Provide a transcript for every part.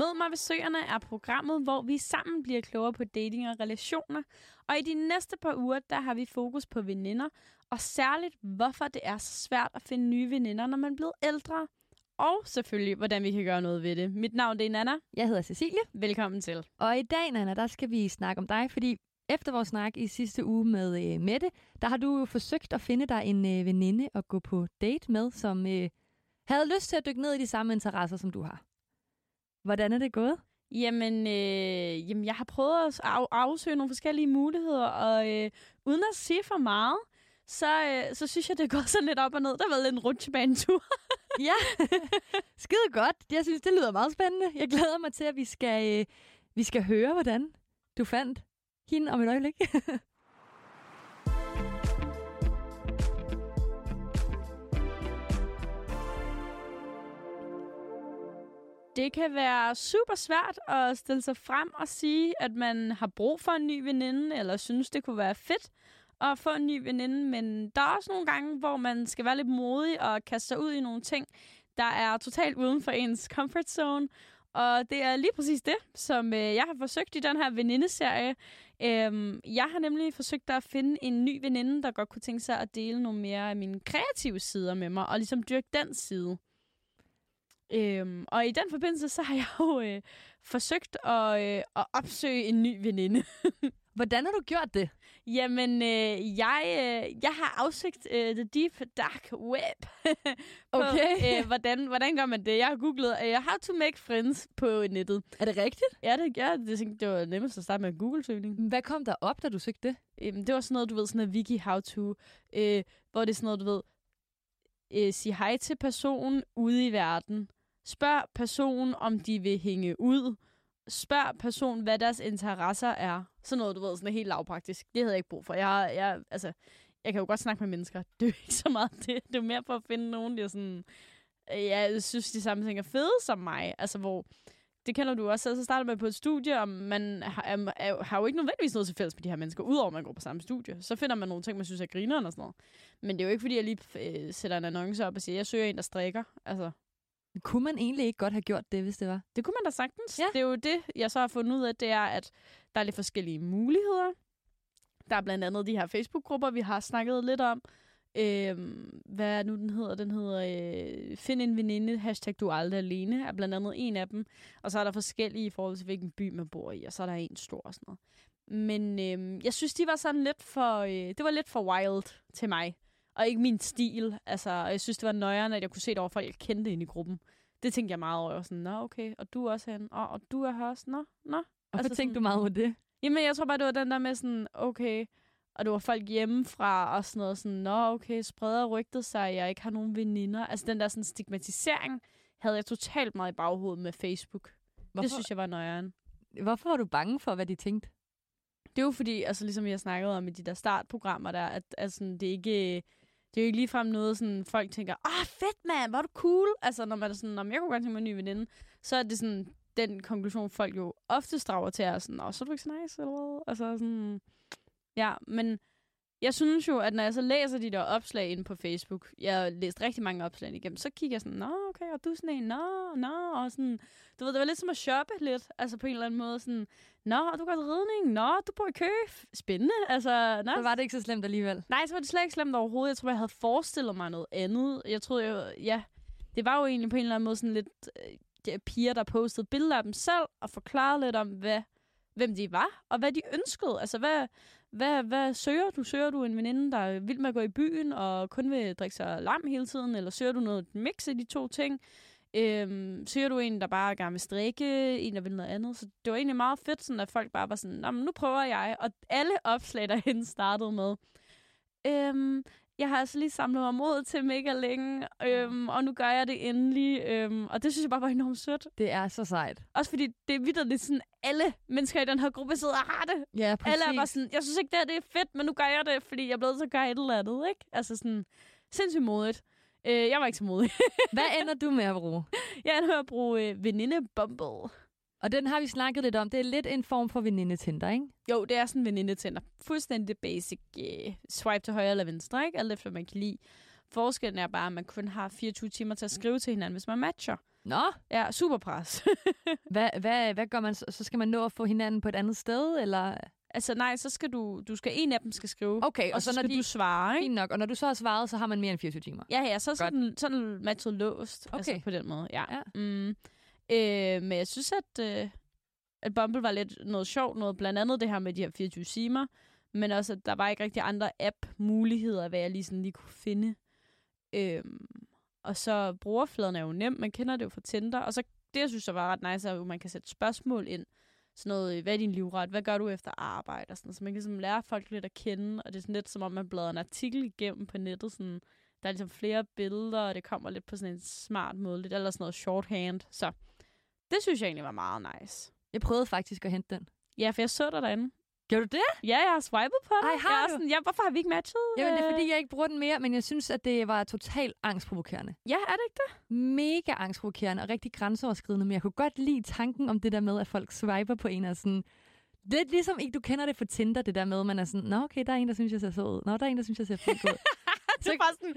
Mød mig ved Søerne er programmet, hvor vi sammen bliver klogere på dating og relationer. Og i de næste par uger, der har vi fokus på veninder, og særligt hvorfor det er så svært at finde nye veninder, når man er blevet ældre. Og selvfølgelig, hvordan vi kan gøre noget ved det. Mit navn det er Nana. Jeg hedder Cecilie. Velkommen til. Og i dag, Nana, der skal vi snakke om dig, fordi efter vores snak i sidste uge med øh, Mette, der har du jo forsøgt at finde dig en øh, veninde at gå på date med, som øh, havde lyst til at dykke ned i de samme interesser, som du har. Hvordan er det gået? Jamen, øh, jamen jeg har prøvet at af- afsøge nogle forskellige muligheder, og øh, uden at sige for meget, så, øh, så synes jeg, det gået sådan lidt op og ned. Der har været en rutsjebanetur. Ja, skide godt. Jeg synes, det lyder meget spændende. Jeg glæder mig til, at vi skal, øh, vi skal høre, hvordan du fandt hende om et øjeblik. Det kan være super svært at stille sig frem og sige, at man har brug for en ny veninde, eller synes, det kunne være fedt at få en ny veninde. Men der er også nogle gange, hvor man skal være lidt modig og kaste sig ud i nogle ting, der er totalt uden for ens comfort zone. Og det er lige præcis det, som øh, jeg har forsøgt i den her venindeserie. Øhm, jeg har nemlig forsøgt at finde en ny veninde, der godt kunne tænke sig at dele nogle mere af mine kreative sider med mig, og ligesom dyrke den side. Øhm, og i den forbindelse, så har jeg jo øh, forsøgt at, øh, at opsøge en ny veninde. Hvordan har du gjort det? Jamen, øh, jeg, øh, jeg har afsøgt øh, the deep dark web. på, Okay. øh, hvordan, hvordan gør man det? Jeg har googlet øh, how to make friends på nettet. Er det rigtigt? Ja, det, ja, det, det var nemmest at starte med en Google-søgning. Hvad kom der op, da du søgte det? Øhm, det var sådan noget, du ved, sådan noget wiki how to, øh, hvor det er sådan noget, du ved, øh, sige hej til personen ude i verden. Spørg personen, om de vil hænge ud. Spørg personen, hvad deres interesser er. Sådan noget, du ved, sådan helt lavpraktisk. Det havde jeg ikke brug for. Jeg, jeg, altså, jeg kan jo godt snakke med mennesker. Det er jo ikke så meget det. Det er jo mere for at finde nogen, der sådan... Øh, ja, Jeg synes, de samme ting er fede som mig. Altså, hvor... Det kender du også. Så starter man på et studie, og man har, er, er, har jo ikke nødvendigvis noget til fælles med de her mennesker, udover at man går på samme studie. Så finder man nogle ting, man synes er grineren og sådan noget. Men det er jo ikke, fordi jeg lige øh, sætter en annonce op og siger, jeg søger en, der strikker. Altså, kunne man egentlig ikke godt have gjort det, hvis det var? det kunne man da sagtens. Ja. Det er jo det, jeg så har fundet ud af, det er, at der er lidt forskellige muligheder. Der er blandt andet de her Facebook-grupper, vi har snakket lidt om. Øhm, hvad er nu den hedder? Den hedder øh, Find en veninde, hashtag du er aldrig alene, er blandt andet en af dem. Og så er der forskellige i forhold til, hvilken by man bor i, og så er der en stor og sådan noget. Men øhm, jeg synes, de var sådan lidt for, øh, det var lidt for wild til mig. Og ikke min stil. Altså, og jeg synes, det var nøjeren, at jeg kunne se det over folk, jeg kendte ind i gruppen. Det tænkte jeg meget over. Jeg var sådan, nå okay, og du er også hen, og, og du er her også, nå, nå. Og Altså tænkte sådan- du meget over det? Jamen, jeg tror bare, det var den der med sådan, okay, og det var folk hjemmefra og sådan noget, sådan, nå okay, spreder rygtet sig, jeg ikke har nogen veninder. Altså den der sådan stigmatisering havde jeg totalt meget i baghovedet med Facebook. Hvorfor? Det synes jeg var nøjeren. hvorfor var du bange for, hvad de tænkte? Det er jo fordi, altså ligesom har snakket om i de der startprogrammer der, at altså, det ikke... Det er jo ikke ligefrem noget, sådan, folk tænker, åh, fedt mand, hvor er du cool. Altså, når man er sådan, om jeg kunne godt tænke mig en ny veninde, så er det sådan, den konklusion, folk jo ofte drager til, er sådan, åh, så er du ikke så nice, eller hvad? Altså sådan, ja, men jeg synes jo, at når jeg så læser de der opslag inde på Facebook, jeg har læst rigtig mange opslag igennem, så kigger jeg sådan, nå, okay, og du er sådan en, nå, nå, og sådan, du ved, det var lidt som at shoppe lidt, altså på en eller anden måde, sådan, nå, du går til ridning, nå, du bor i kø, spændende, altså, nå, Så var det ikke så slemt alligevel. Nej, så var det slet ikke slemt overhovedet. Jeg tror, jeg havde forestillet mig noget andet. Jeg troede jo, ja, det var jo egentlig på en eller anden måde sådan lidt øh, piger, der postede billeder af dem selv og forklarede lidt om, hvad, hvem de var og hvad de ønskede. Altså, hvad, hvad, hvad søger du? Søger du en veninde, der er vild med at gå i byen og kun vil drikke sig lam hele tiden? Eller søger du noget mix af de to ting? Øhm, søger du en, der bare gerne vil strikke, en, der vil noget andet? Så det var egentlig meget fedt, sådan, at folk bare var sådan, Nå, men nu prøver jeg. Og alle opslag derhen startede med, øhm, jeg har altså lige samlet mig mod til mega længe, øhm, og nu gør jeg det endelig. Øhm, og det synes jeg bare var enormt sødt. Det er så sejt. Også fordi det er vidderligt sådan, alle mennesker i den her gruppe sidder og har det. Ja, præcis. Alle er bare sådan, jeg synes ikke, det her det er fedt, men nu gør jeg det, fordi jeg er blevet så gøre et eller andet, ikke? Altså sådan, sindssygt modigt. Øh, jeg var ikke så modig. Hvad ender du med at bruge? jeg ender med at bruge øh, veninde Bumble. Og den har vi snakket lidt om. Det er lidt en form for venindetinder, ikke? Jo, det er sådan en venindetænder. Fuldstændig basic uh, swipe til højre eller venstre, ikke? Alt efter, man kan lide. Forskellen er bare, at man kun har 24 timer til at skrive til hinanden, hvis man matcher. Nå, Ja, super pres. hvad, hvad, hvad gør man så? Så skal man nå at få hinanden på et andet sted, eller? altså nej, så skal du, du skal, en af dem skal skrive, Okay, og så, så skal de... du svare, ikke? Fint nok, og når du så har svaret, så har man mere end 24 timer. Ja, ja, så er sådan, sådan matchet låst, altså Okay. på den måde, ja. Ja. Mm. Øh, men jeg synes, at, øh, at Bumble var lidt noget sjovt, noget blandt andet det her med de her 24 timer, men også, at der var ikke rigtig andre app-muligheder, hvad jeg lige, sådan lige kunne finde. Øh, og så brugerfladen er jo nem, man kender det jo fra Tinder, og så det, jeg synes, der var ret nice, er jo, at man kan sætte spørgsmål ind. Sådan noget, øh, hvad er din livret? Hvad gør du efter arbejde? Og sådan, noget. så man kan sådan lære folk lidt at kende, og det er sådan lidt som om, man bladrer en artikel igennem på nettet. Sådan, der er ligesom flere billeder, og det kommer lidt på sådan en smart måde, lidt eller sådan noget shorthand. Så det synes jeg egentlig var meget nice. Jeg prøvede faktisk at hente den. Ja, for jeg så dig derinde. Gjorde du det? Ja, jeg har swipet på den. Ej, har jeg er du? sådan, ja, hvorfor har vi ikke matchet? Jamen, det er fordi, jeg ikke bruger den mere, men jeg synes, at det var totalt angstprovokerende. Ja, er det ikke det? Mega angstprovokerende og rigtig grænseoverskridende, men jeg kunne godt lide tanken om det der med, at folk swiper på en og sådan... Det er ligesom, ikke du kender det fra Tinder, det der med, man er sådan, nå okay, der er en, der synes, jeg ser så ud. Nå, der er en, der synes, jeg ser flink ud. Det er bare sådan,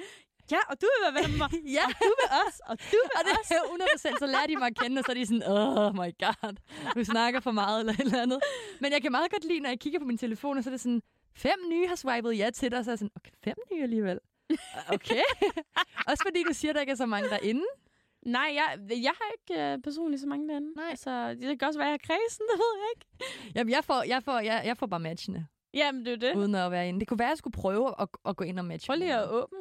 ja, og du vil være venner med mig, ja, og du vil også, og du vil og det er 100% så lærer de mig at kende, og så er de sådan, oh my god, du snakker for meget eller et eller andet. Men jeg kan meget godt lide, når jeg kigger på min telefon, og så er det sådan, fem nye har swipet ja til dig, og så er jeg sådan, okay, fem nye alligevel. Okay. Også fordi du siger, at der ikke er så mange derinde. Nej, jeg, jeg har ikke øh, personligt så mange derinde. Nej. Altså, det kan også være, at jeg er kredsen, det ved jeg ikke. Jamen, jeg får, jeg får, jeg, jeg får bare matchene, Jamen, det er det. uden at være inde. Det kunne være, at jeg skulle prøve at, at gå ind og matche. Prøv lige at åbne.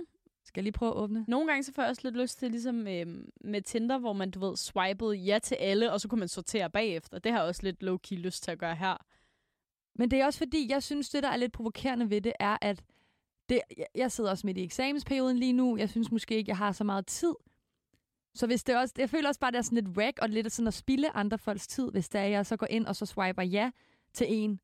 Skal jeg lige prøve at åbne? Nogle gange så får jeg også lidt lyst til, ligesom øh, med Tinder, hvor man, du ved, swipede ja til alle, og så kunne man sortere bagefter. Det har jeg også lidt low-key lyst til at gøre her. Men det er også fordi, jeg synes, det der er lidt provokerende ved det, er, at det, jeg- sidder også midt i eksamensperioden lige nu. Jeg synes måske ikke, jeg har så meget tid. Så hvis det også, jeg føler også bare, at det er sådan lidt whack, og lidt sådan at spille andre folks tid, hvis det er, jeg så går ind og så swiper ja til en.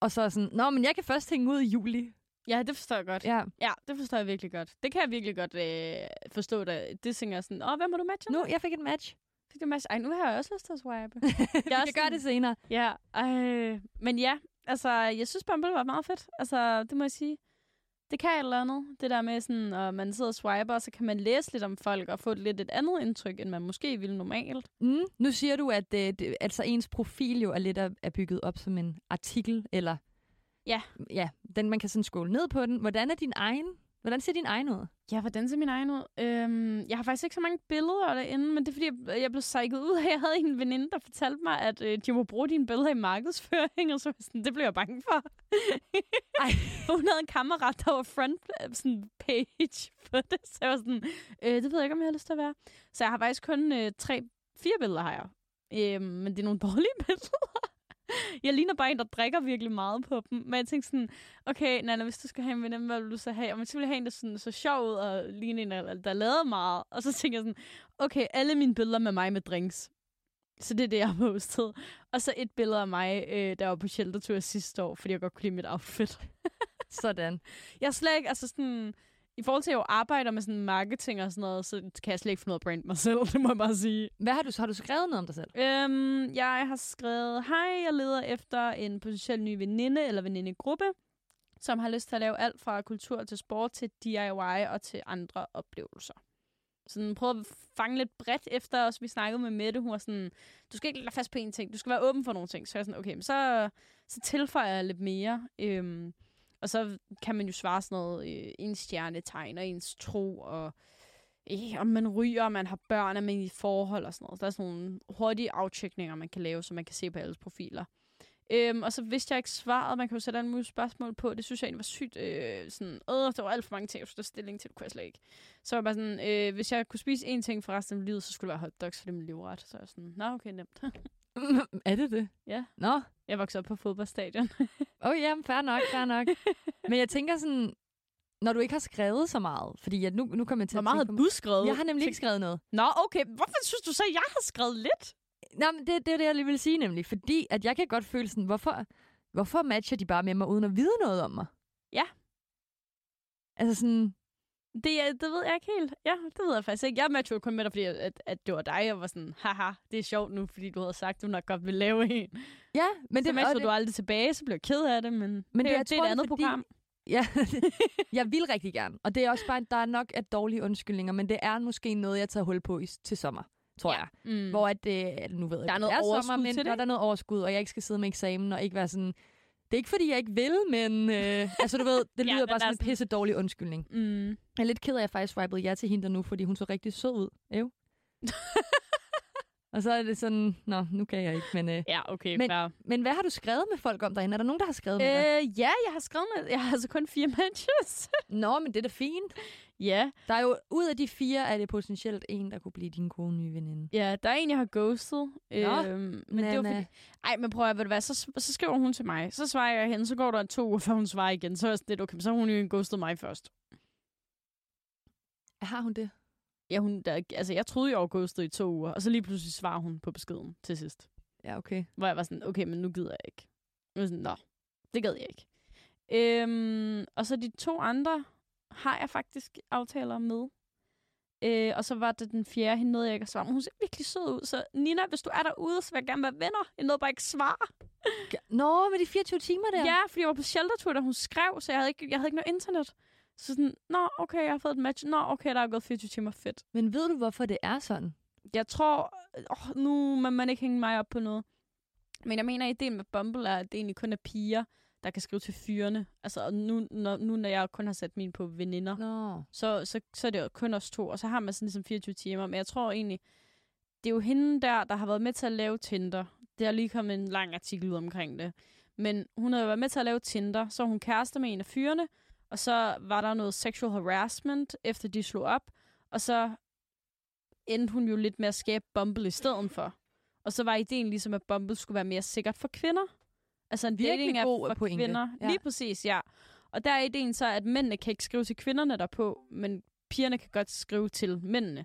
Og så er sådan, nå, men jeg kan først hænge ud i juli. Ja, det forstår jeg godt. Ja, Ja, det forstår jeg virkelig godt. Det kan jeg virkelig godt øh, forstå. Da. Det jeg sådan, åh, hvem har du matchet? nu, jeg fik et match. Fik du match? Ej, nu har jeg også lyst til at swipe. Jeg kan gøre sådan- det senere. ja, øh, men ja, altså, jeg synes Bumble var meget fedt. Altså, det må jeg sige. Det kan et eller andet. Det der med sådan, at man sidder og swiper, og så kan man læse lidt om folk, og få et lidt et andet indtryk, end man måske ville normalt. Mm. Nu siger du, at øh, det, altså ens profil jo er lidt er bygget op som en artikel, eller... Ja. Ja, den, man kan sådan scrolle ned på den. Hvordan er din egen? Hvordan ser din egen ud? Ja, hvordan ser min egen ud? Øhm, jeg har faktisk ikke så mange billeder derinde, men det er fordi, jeg, jeg blev psyket ud af, jeg havde en veninde, der fortalte mig, at øh, de må bruge dine billeder i markedsføring, og så sådan, det blev jeg bange for. Ej. Hun havde en kammerat, der var front øh, sådan page på det, så jeg var sådan, øh, det ved jeg ikke, om jeg har lyst til at være. Så jeg har faktisk kun øh, tre, fire billeder har jeg. Øhm, men det er nogle dårlige billeder. Jeg ligner bare en, der drikker virkelig meget på dem. Men jeg tænkte sådan, okay, Nana, hvis du skal have en veninde, hvad vil du så have? Og man ville have en, der sådan, så sjov ud og lignede en, der, der lavede meget. Og så tænkte jeg sådan, okay, alle mine billeder med mig med drinks. Så det er det, jeg har postet. Og så et billede af mig, øh, der var på sheltertur sidste år, fordi jeg godt kunne lide mit outfit. Sådan. Jeg er slet ikke, altså sådan, i forhold til at jeg jo arbejder med sådan marketing og sådan noget, så kan jeg slet ikke finde at brande mig selv, det må jeg bare sige. Hvad har du, har du skrevet noget om dig selv? Øhm, jeg har skrevet, hej, jeg leder efter en potentiel ny veninde eller venindegruppe, som har lyst til at lave alt fra kultur til sport til DIY og til andre oplevelser. Sådan prøve at fange lidt bredt efter os. Vi snakkede med Mette, hun var sådan, du skal ikke lade fast på én ting, du skal være åben for nogle ting. Så jeg sådan, okay, men så, så tilføjer jeg lidt mere. Øhm, og så kan man jo svare sådan noget, øh, ens stjernetegn og ens tro, og øh, om man ryger, om man har børn, om man er i forhold og sådan noget. Der er sådan nogle hurtige aftjekninger, man kan lave, så man kan se på alles profiler. Øhm, og så vidste jeg ikke svaret. Man kan jo sætte en mulige spørgsmål på. Det synes jeg egentlig var sygt øh, sådan, øh, der var alt for mange ting, jeg skulle stilling til. Det kunne jeg slet ikke. Så var bare sådan, øh, hvis jeg kunne spise én ting for resten af livet, så skulle det være hotdogs, for det er min livret. Så er jeg sådan, nå okay, nemt. er det det? Ja. Nå, jeg voksede op på fodboldstadion. åh oh, jamen, fair nok, fair nok. Men jeg tænker sådan, når du ikke har skrevet så meget, fordi at nu, nu kommer jeg til Hvor at meget har du skrevet? Jeg har nemlig ikke skrevet noget. Nå, okay. Hvorfor synes du så, at jeg har skrevet lidt? Nå, men det, det er det, jeg lige vil sige nemlig. Fordi at jeg kan godt føle sådan, hvorfor, hvorfor matcher de bare med mig, uden at vide noget om mig? Ja. Altså sådan, Det, er- det ved jeg ikke helt. Ja, det ved jeg faktisk ikke. Jeg matchede kun med dig, fordi at, at det var dig. Jeg var sådan, haha, det er sjovt nu, fordi du havde sagt, at du nok godt vil lave en. ja, men det, så og matchede det, du aldrig tilbage, så blev jeg ked af det. Men, Men det- det, det er et det er andet fordi- program. Ja, jeg vil rigtig gerne. Og det er også bare, der er nok af dårlige undskyldninger, men det er måske noget, jeg tager hul på i, til sommer. tror Ja. jeg. Mm. Hvor at, øh, nu ved jeg Der er noget det overskud sommer, men til det, når der er noget overskud, og jeg ikke skal sidde med eksamen og ikke være sådan... Det er ikke, fordi jeg ikke vil, men... Øh, altså, du ved, det Ja, lyder den bare sådan en pisse dårlig undskyldning. Mm. Jeg er lidt ked af, at jeg faktisk swipede ja til hende der nu, fordi hun så rigtig sød ud. Ev. og så er det sådan, nå, nu kan jeg ikke, men... Øh, Ja, okay, Men- fair. men hvad har du skrevet med folk om derinde? Er der nogen, der har skrevet med dig? Øh, ja, jeg har skrevet med... Jeg har altså kun fire matches. Nå, men det er da fint. ja. Der er jo, ud af de fire, er det potentielt en, der kunne blive din gode nye veninde. Ja, der er en, jeg har ghostet. Nå, øhm, men det var Nana. fordi... Ej, men prøv at ved du hvad, så, så skriver hun til mig. Så svarer jeg hende, så går der to uger, før hun svarer igen. Så er lidt, okay, så har hun jo ghostet mig først. Har hun det? Ja, hun, der, altså, jeg troede, jeg var ghostet i to uger, og så lige pludselig svarer hun på beskeden til sidst. Ja, okay. Hvor jeg var sådan, okay, men nu gider jeg ikke. Jeg var sådan, nå, det gad jeg ikke. Øhm, og så de to andre har jeg faktisk aftaler med. Øh, og så var det den fjerde, hende nåede jeg ikke at svare. Men hun ser virkelig sød ud. Så Nina, hvis du er derude, så vil jeg gerne være venner. Jeg nåede bare ikke svare. Nå, med de 24 timer der? Ja, fordi jeg var på sheltertur, da hun skrev, så jeg havde ikke, jeg havde ikke noget internet. Så sådan, nå, okay, jeg har fået et match. Nå, okay, der er gået 24 timer. Fedt. Men ved du, hvorfor det er sådan? Jeg tror, åh, nu må man ikke hænge mig op på noget. Men jeg mener, at ideen med Bumble er, at det egentlig kun er piger, der kan skrive til fyrene. Altså, nu, når, nu når jeg kun har sat min på veninder, Nå. så, så, så er det jo kun os to. Og så har man sådan ligesom 24 timer. Men jeg tror egentlig, det er jo hende der, der har været med til at lave Tinder. Det har lige kommet en lang artikel ud omkring det. Men hun har jo været med til at lave Tinder. Så hun kæreste med en af fyrene. Og så var der noget sexual harassment, efter de slog op. Og så endte hun jo lidt med at skabe Bumble i stedet for. Og så var ideen ligesom, at Bumble skulle være mere sikkert for kvinder. Altså en Virkelig dating app god for pointe. kvinder. Ja. Lige præcis, ja. Og der er ideen så, at mændene kan ikke skrive til kvinderne derpå, men pigerne kan godt skrive til mændene.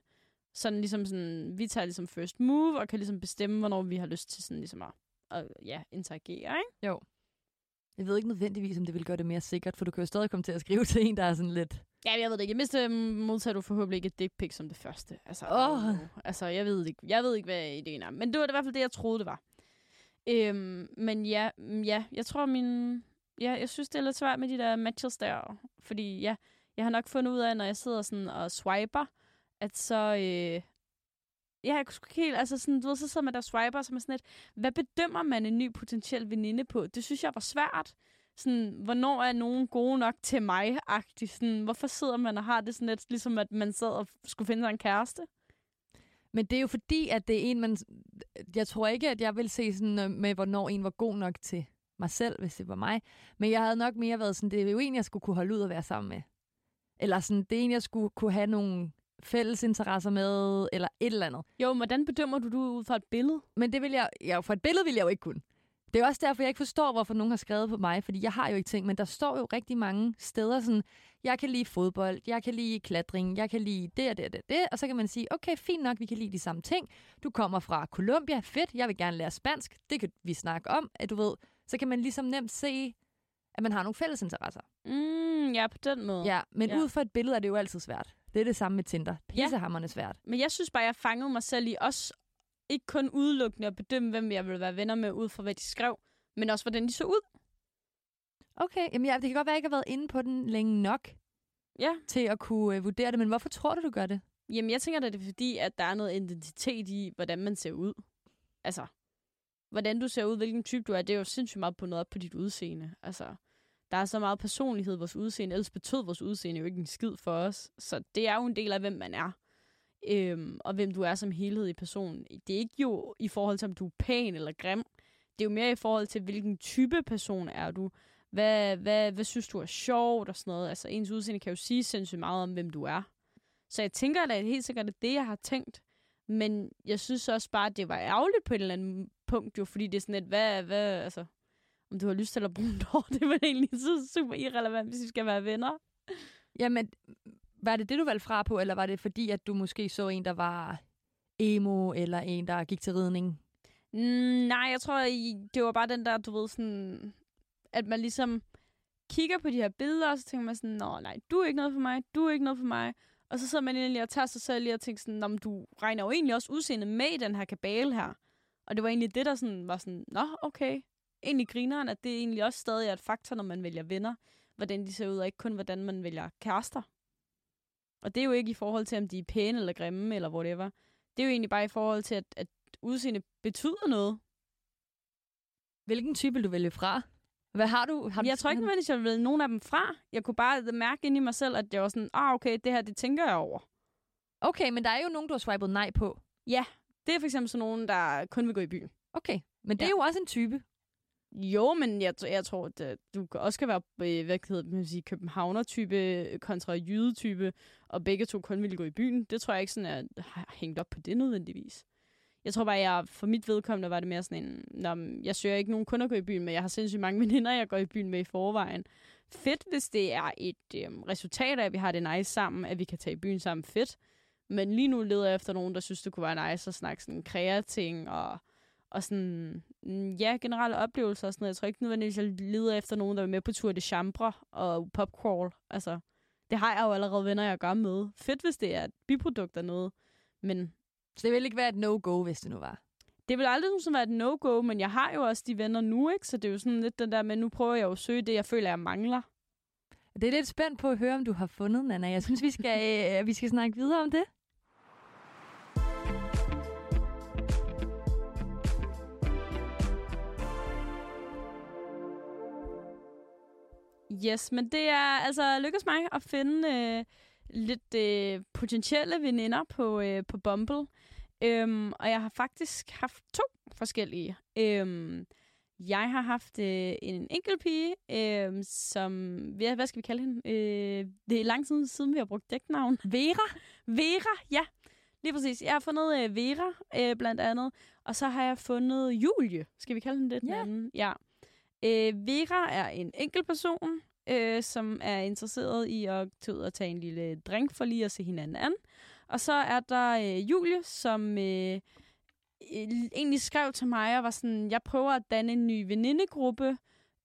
Sådan ligesom sådan, vi tager ligesom first move, og kan ligesom bestemme, hvornår vi har lyst til sådan ligesom at, at ja, interagere, ikke? Jeg ved ikke nødvendigvis, om det vil gøre det mere sikkert, for du kan jo stadig komme til at skrive til en, der er sådan lidt... Ja, jeg ved det ikke. I mindste modtager du forhåbentlig ikke et dick pic som det første. Altså, Åh. oh. altså jeg, ved ikke, jeg ved ikke, hvad ideen er. Men det var i hvert fald det, jeg troede, det var. Øhm, men ja, mm, ja, jeg tror min... Ja, jeg synes, det er lidt svært med de der matches der. Fordi ja, jeg har nok fundet ud af, når jeg sidder sådan og swiper, at så... Øh, Ja, jeg kunne sgu ikke helt, altså sådan, du ved, så sidder man der og swiper, som er sådan lidt, hvad bedømmer man en ny potentiel veninde på? Det synes jeg var svært. Sådan, hvornår er nogen gode nok til mig -agtig. Sådan, hvorfor sidder man og har det sådan lidt, ligesom at man sad og skulle finde sig en kæreste? Men det er jo fordi, at det er en, man... Jeg tror ikke, at jeg vil se sådan øh, med, hvornår en var god nok til mig selv, hvis det var mig. Men jeg havde nok mere været sådan, det er jo en, jeg skulle kunne holde ud og være sammen med. Eller sådan, det er en, jeg skulle kunne have nogle fælles interesser med, eller et eller andet. Jo, men hvordan bedømmer du det ud fra et billede? Men det vil jeg, ja, for et billede vil jeg jo ikke kunne. Det er også derfor, jeg ikke forstår, hvorfor nogen har skrevet på mig, fordi jeg har jo ikke ting, men der står jo rigtig mange steder sådan, jeg kan lide fodbold, jeg kan lide klatring, jeg kan lide det og det og det, og det, og så kan man sige, okay, fint nok, vi kan lide de samme ting. Du kommer fra Colombia, fedt, jeg vil gerne lære spansk, det kan vi snakke om, at du ved, så kan man ligesom nemt se, at man har nogle fælles interesser. Mm, ja, på den måde. Ja, men Ja. ja. ud fra et billede er det jo altid svært. Det er det samme med Tinder. Pissehammerende svært. Men jeg synes bare, jeg fangede mig selv i også ikke kun udelukkende at bedømme, hvem jeg ville være venner med, ud fra hvad de skrev, men også hvordan de så ud. Okay, jamen ja, det kan godt være, at jeg ikke har været inde på den længe nok Ja. til at kunne øh, vurdere det, men hvorfor tror du, du gør det? Jamen, jeg tænker, at det er fordi, at der er noget identitet i, hvordan man ser ud. Altså, hvordan du ser ud, hvilken type du er, det er jo sindssygt meget på noget på dit udseende. Altså, der er så meget personlighed i vores udseende, ellers betød vores udseende jo ikke en skid for os. Så det er jo en del af, hvem man er. Øhm, og hvem du er som helhed i personen. Det er ikke jo i forhold til, om du er pæn eller grim. Det er jo mere i forhold til, hvilken type person er du. Hvad, hvad, hvad synes du er sjovt og sådan noget. Altså, ens udseende kan jo sige sindssygt meget om, hvem du er. Så jeg tænker, at det helt sikkert det, jeg har tænkt. Men jeg synes også bare, at det var ærgerligt på et eller andet punkt, jo, fordi det er sådan et, hvad, hvad, altså, om du har lyst til at bruge hår, det vel egentlig så super irrelevant, hvis vi skal være venner. Jamen, var det det, du valgte fra på, eller var det fordi, at du måske så en, der var emo, eller en, der gik til ridning? Mm, nej, jeg tror, det var bare den der, du ved, sådan, at man ligesom kigger på de her billeder, og så tænker man sådan, nå nej, du er ikke noget for mig, du er ikke noget for mig. Og så sidder man egentlig og tager sig selv lige og tænker sådan, men du regner jo egentlig også udseendet med i den her kabale her. Og det var egentlig det, der sådan, var sådan, nå, okay. Egentlig grineren, at det egentlig også stadig er et faktor, når man vælger venner, hvordan de ser ud, og ikke kun, hvordan man vælger kærester. Og det er jo ikke i forhold til, om de er pæne eller grimme, eller whatever. det er jo egentlig bare i forhold til, at, at udseende betyder noget. Hvilken type vil du vælge fra? Hvad har du? Har du Jeg tror ikke nødvendigvis, jeg ville nogen af dem fra. Jeg kunne bare mærke ind i mig selv, at jeg var sådan, ah okay, det her, det tænker jeg over. Okay, men der er jo nogen, du har swipet nej på. Det er for eksempel sådan nogen, der kun vil gå i byen. Okay, men det er Ja. jo også en type. Jo, men jeg, jeg tror, at øh, du også kan være øh, hvad hedder man sige, københavner-type kontra jyde-type, og begge to kun ville gå i byen. Det tror jeg ikke sådan, at jeg har hængt op på det nødvendigvis. Jeg tror bare, jeg for mit vedkommende var det mere sådan en, Nå, jeg søger ikke nogen kun at gå i byen med. Jeg har sindssygt mange veninder, jeg går i byen med i forvejen. Fedt, hvis det er et øhm, resultat af, at vi har det nice sammen, at vi kan tage i byen sammen. Fedt. Men lige nu leder jeg efter nogen, der synes, det kunne være nice at snakke sådan kreating og, og sådan, mm, ja, generelle oplevelser og sådan noget. Jeg tror ikke nødvendigvis, jeg leder efter nogen, der er med på tur de chambre og popcrawl. Altså, det har jeg jo allerede venner, jeg gør med. Fedt, hvis det er et biprodukt af noget. Men Så det vil ikke være et no-go, hvis det nu var. det vil aldrig nogensinde være et no-go, men jeg har jo også de venner nu, ikke? Så det er jo sådan lidt den der med, nu prøver jeg jo at søge det, jeg føler, jeg mangler. Det er lidt spændt på at høre, om du har fundet, Nana. Jeg synes, vi skal, øh, vi skal snakke videre om det. Yes, men det er altså lykkedes mig at finde øh, lidt øh, potentielle veninder på, øh, på Bumble. Øhm, og jeg har faktisk haft to forskellige. Øhm, jeg har haft øh, en enkelt pige, øh, som... Hvad hvad skal vi kalde hende? Øh, det er lang tid siden, vi har brugt dæknavn. Vera? Vera, ja. Lige præcis. Jeg har fundet øh, Vera, øh, blandt andet. Og så har jeg fundet Julie. Skal vi kalde hende det? den Ja. anden? Ja. Øh, Vera er en enkelt person, øh, som er interesseret i at tage ud og tage en lille drink for lige at se hinanden an. Og så er der øh, Julie, som øh, egentlig skrev til mig og var sådan, jeg prøver at danne en ny venindegruppe.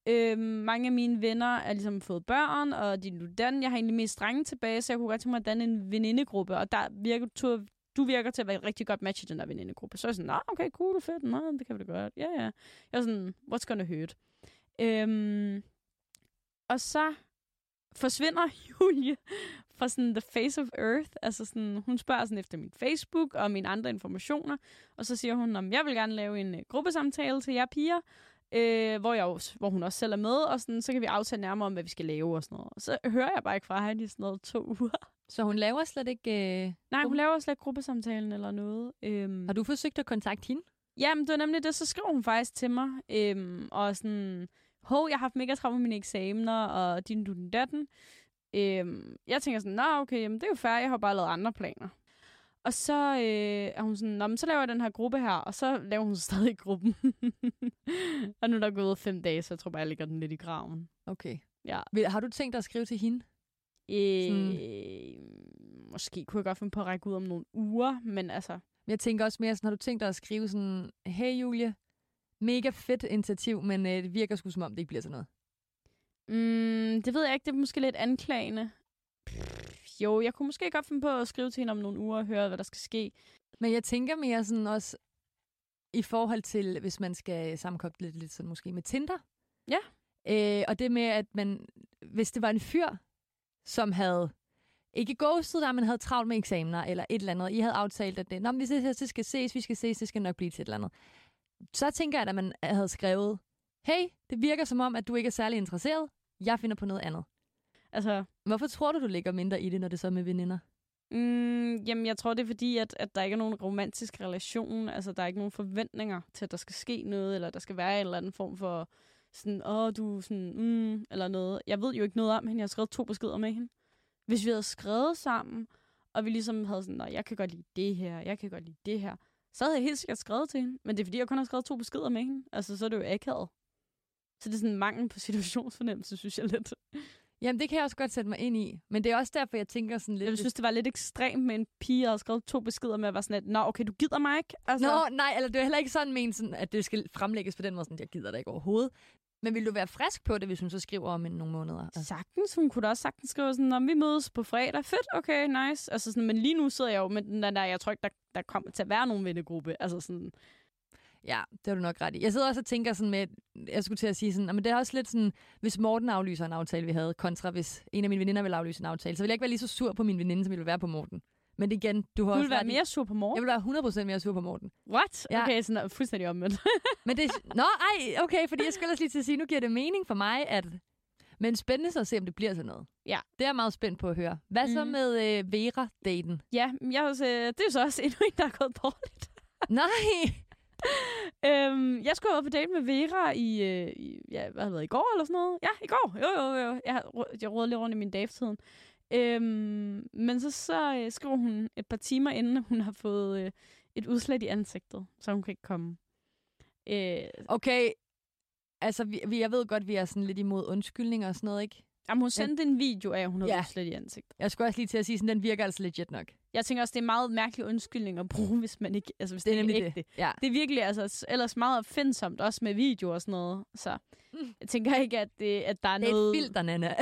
Øh, mange af mine venner er ligesom fået børn, og de er nu den. Jeg har egentlig mest drenge tilbage, så jeg kunne godt tænke mig at danne en venindegruppe. Og der virker du, virker til at være et rigtig godt match i den der venindegruppe. Så er jeg sådan, nah, okay, cool, fedt, nå, det kan vi da godt. Ja, ja. Jeg er sådan, what's gonna hurt? Øhm, og så forsvinder Julie fra sådan the face of earth. Altså sådan, hun spørger sådan efter min Facebook og mine andre informationer. Og så siger hun, om jeg vil gerne lave en øh, gruppesamtale til jer piger. Øh, hvor, jeg, også- hvor hun også selv er med, og sådan, så kan vi aftale nærmere om, hvad vi skal lave og sådan noget. Og så hører jeg bare ikke fra hende i sådan noget to uger. Så hun laver slet ikke... Øh... Nej, hun laver slet ikke gruppesamtalen eller noget. Øhm, Har du forsøgt at kontakte hende? Jamen, det var nemlig det, så skrev hun faktisk til mig, øhm, og sådan, hov, jeg har haft mega travlt med mine eksamener, og din du den datten. Øhm, jeg tænker sådan, nå okay, jamen, det er jo fair, jeg har bare lavet andre planer. Og så øh, er hun sådan, nå, men så laver jeg den her gruppe her, og så laver hun stadig gruppen. og nu er der gået fem dage, så jeg tror bare, jeg lægger den lidt i graven. Okay. Ja. Vil- Har du tænkt dig at skrive til hende? Øh, måske kunne jeg godt finde på at række ud om nogle uger, men altså, Jeg tænker også mere sådan, har du tænkt dig at skrive sådan, hey Julie, mega fedt initiativ, men øh, det virker sgu som om, det ikke bliver sådan noget. Mm, det ved jeg ikke. Det er måske lidt anklagende. Jo, jeg kunne måske godt finde på at skrive til hende om nogle uger og høre, hvad der skal ske. Men jeg tænker mere sådan også, i forhold til, hvis man skal sammenkoble lidt, lidt sådan måske med Tinder. Ja. Øh, og det med, at man, hvis det var en fyr, som havde ikke ghostet dig, men havde travlt med eksamener eller et eller andet. I havde aftalt, at det, Nå, men vi ses, det skal ses, vi skal ses, det skal nok blive til et eller andet. Så tænker jeg, at man havde skrevet, hey, det virker som om, at du ikke er særlig interesseret. Jeg finder på noget andet. Altså, Hvorfor tror du, du ligger mindre i det, når det så er med veninder? mm, jamen, jeg tror, det er fordi, at, at der ikke er nogen romantisk relation. Altså, der er ikke nogen forventninger til, at der skal ske noget, eller der skal være en eller anden form for sådan, åh, du sådan, mm, eller noget. Jeg ved jo ikke noget om hende. Jeg har skrevet to beskeder med hende. Hvis vi havde skrevet sammen, og vi ligesom havde sådan, nej, jeg kan godt lide det her, jeg kan godt lide det her, så havde jeg helt sikkert skrevet til hende. Men det er fordi, jeg kun har skrevet to beskeder med hende. Altså, så er det jo akavet. Så det er sådan en mangel på situationsfornemmelse, synes jeg lidt. Jamen, det kan jeg også godt sætte mig ind i. Men det er også derfor, jeg tænker sådan lidt... Jeg synes, det var lidt ekstremt med en pige, der havde skrevet to beskeder med at være sådan, at, nå, okay, du gider mig ikke. Altså, Nå, nej, eller det er heller ikke sådan ment, sådan, at det skal fremlægges på den måde, sådan, jeg gider det ikke overhovedet. Men vil du være frisk på det, hvis hun så skriver om en nogle måneder? Altså, Sagtens, hun kunne da også sagtens skrive sådan, om vi mødes på fredag. Fedt, okay, nice. Altså sådan, men lige nu sidder jeg jo med den der, jeg tror ikke, der, der kommer til at være nogen vennegruppe. Altså sådan, ja, det har du nok ret i. Jeg sidder også og tænker sådan med, jeg skulle til at sige sådan, men det er også lidt sådan, hvis Morten aflyser en aftale, vi havde, kontra hvis en af mine veninder vil aflyse en aftale, så vil jeg ikke være lige så sur på min veninde, som jeg vil være på Morten. Men igen, du har Du også vil være mere sur på Jeg Morten? vil være 100% mere sur på Morten. What? Ja. Okay, sådan er fuldstændig omvendt. Men det Nå, ej, okay, fordi jeg skulle ellers lige til at sige, nu giver det mening for mig, at... Men spændende så at se, om det bliver sådan noget. Ja. Det er jeg meget spændt på at høre. Hvad så Mhm. med øh, Vera-daten? ja, jeg, også, øh, det er jo så også endnu en, der er gået dårligt. Nej! Øhm, jeg skulle have været på date med Vera i, øh, i ja, hvad har det i går eller sådan noget? Ja, i går. Jo, jo, jo. Jeg, jeg rådede lidt rundt i min datetiden. Øhm, men så, så øh, skriver hun et par timer inden, hun har fået øh, et udslæt i ansigtet, så hun kan ikke komme. Øh, Okay, altså, vi, vi, jeg ved godt, vi er sådan lidt imod undskyldninger og sådan noget, ikke? Jamen, hun sendte en video af, at hun havde Ja. udslæt i ansigtet. Jeg skulle også lige til at sige, sådan, den virker altså legit nok. Jeg tænker også, det er meget mærkelig undskyldning at bruge, hvis man ikke, altså hvis Det det, er ikke nemlig er ægte. det. Ja. Det er virkelig altså, ellers meget opfindsomt, også med video og sådan noget. Så Mm. jeg tænker ikke, at, det, at der er Det er noget... et filter, Nana.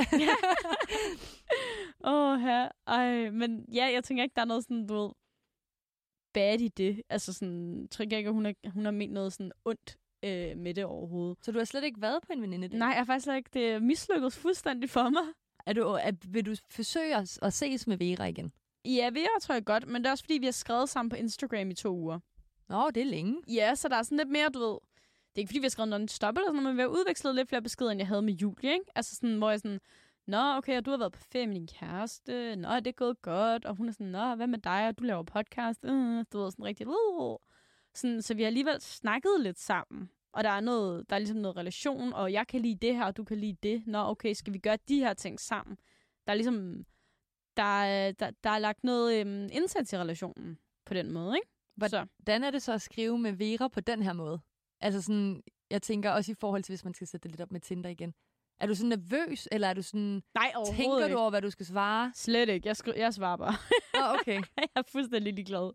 Åh, her. Ej, men ja, jeg tænker ikke, der er noget sådan, du ved, bad i det. Altså sådan, jeg tror ikke, at hun har, hun har ment noget sådan ondt øh, med det overhovedet. så du har slet ikke været på en veninde Nej, jeg har faktisk ikke, det er mislykkedes fuldstændig for mig. Er du, er, vil du forsøge at, at ses med Vera igen? Ja, Vera tror jeg godt, men det er også fordi, vi har skrevet sammen på Instagram i to uger. Nå, det er længe. Ja, så der er sådan lidt mere, du ved, det er ikke fordi, vi har skrevet non-stop eller sådan noget, men vi har udvekslet lidt flere beskeder, end jeg havde med Julie, ikke? Altså sådan, hvor jeg sådan, Nå, okay, og du har været på ferie med din kæreste. Nå, er det gået godt? Og hun er sådan, Nå, hvad med dig? Og du laver podcast. Øh, du ved, sådan rigtig... Uh. Sådan, så vi har alligevel snakket lidt sammen. Og der er, noget, der er ligesom noget relation, og jeg kan lide det her, og du kan lide det. Nå, okay, skal vi gøre de her ting sammen? Der er ligesom... Der der, der er lagt noget øhm, indsats i relationen på den måde, ikke? Hvordan er det så at skrive med Vera på den her måde? Altså sådan, jeg tænker også i forhold til, hvis man skal sætte det lidt op med Tinder igen. Er du sådan nervøs, eller er du sådan, Nej, overhovedet tænker ikke. du over, hvad du skal svare? Slet ikke. Jeg, skri- jeg svarer bare. Oh, okay. jeg er fuldstændig ligeglad.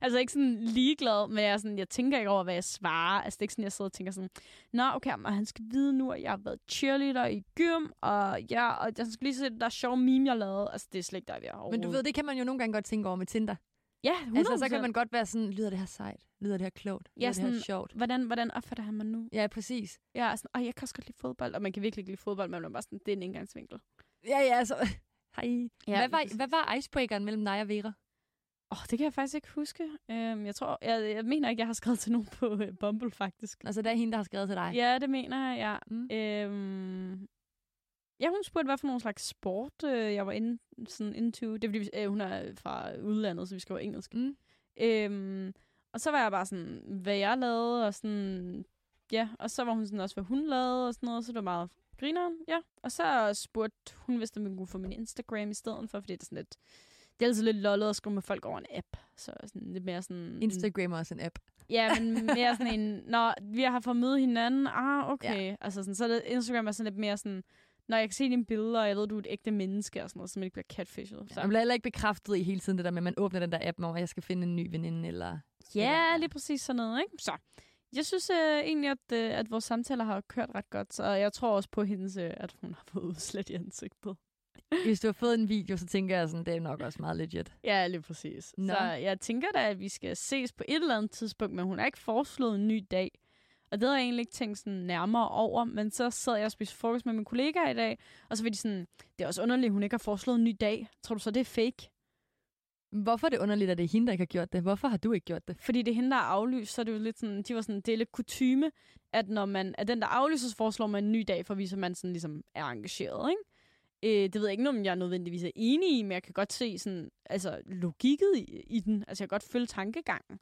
Altså ikke sådan ligeglad, men jeg, er sådan, jeg tænker ikke over, hvad jeg svarer. Altså det er ikke sådan, jeg sidder og tænker sådan, Nå, okay, men han skal vide nu, at jeg har været cheerleader i gym, og ja, og jeg skal lige se, der er sjove meme, jeg lavede. Altså det er slet ikke der, vi er Men du ved, det kan man jo nogle gange godt tænke over med Tinder. Ja, 100%. Altså, så kan man godt være sådan, lyder det her sejt? Lyder det her klogt? Lyder Ja, det her sådan- sjovt? Hvordan, hvordan opfatter han mig nu? Ja, præcis. Er sådan, Åh, jeg kan også godt lide fodbold, og man kan virkelig ikke lide fodbold, men man er bare sådan, det er en indgangsvinkel. Ja, ja, altså. Hej. Ja, hvad, var, hvad var icebreakeren mellem dig og Vera? Åh, oh, det kan jeg faktisk ikke huske. Um, jeg tror, jeg, jeg mener ikke, jeg har skrevet til nogen på uh, Bumble, faktisk. Altså, det er hende, der har skrevet til dig. Ja, det mener jeg, ja. Mm. Øhm, ja, hun spurgte, hvad for nogle slags sport øh, jeg var inde, sådan into. Det er fordi, vi- øh, hun er fra udlandet, så vi skriver engelsk. Mm. Øhm, og så var jeg bare sådan, hvad jeg lavede, og sådan, ja. Og så var hun sådan også, hvad hun lavede, og sådan noget, så det var meget grineren, ja. Og så spurgte hun, hvis man kunne få min Instagram i stedet for, fordi det er sådan lidt, det er altid lidt lollet at skrive med folk over en app. Så sådan lidt mere sådan... Instagram er også en app. Ja, men mere sådan en, når vi har fået møde hinanden, ah, okay. Ja. Altså sådan, så er det, Instagram er sådan lidt mere sådan, når jeg kan se dine billeder, og jeg ved, du er et ægte menneske og sådan noget, så man ikke bliver catfished. Så. Jeg bliver heller ikke bekræftet i hele tiden det der med, at man åbner den der app, hvor jeg skal finde en ny veninde, eller... Ja, lige præcis sådan noget, ikke? Så. Jeg synes øh, egentlig, at, øh, at vores samtaler har kørt ret godt, så jeg tror også på hendes, øh, at hun har fået udslæt i ansigtet. Hvis du har fået en video, så tænker jeg sådan, det er nok også meget legit. Ja, lige præcis. Nå. Så jeg tænker da, at vi skal ses på et eller andet tidspunkt, men hun har ikke foreslået en ny dag. Og det havde jeg egentlig ikke tænkt sådan nærmere over, men så sad jeg og spiste frokost med min kollega i dag, og så var de sådan, det er også underligt, at hun ikke har foreslået en ny dag. Tror du så, det er fake? Hvorfor er det underligt, at det er hende, der ikke har gjort det? Hvorfor har du ikke gjort det? Fordi det er hende, der er aflyst, så er det jo lidt sådan, de var sådan, det er lidt kutyme, at når man er den, der aflyser, så foreslår man en ny dag, for at vise, at man sådan ligesom er engageret, ikke? Øh, det ved jeg ikke, om jeg nødvendigvis er enig i, men jeg kan godt se sådan, altså, logikket i, i den. Altså, jeg kan godt følge tankegangen.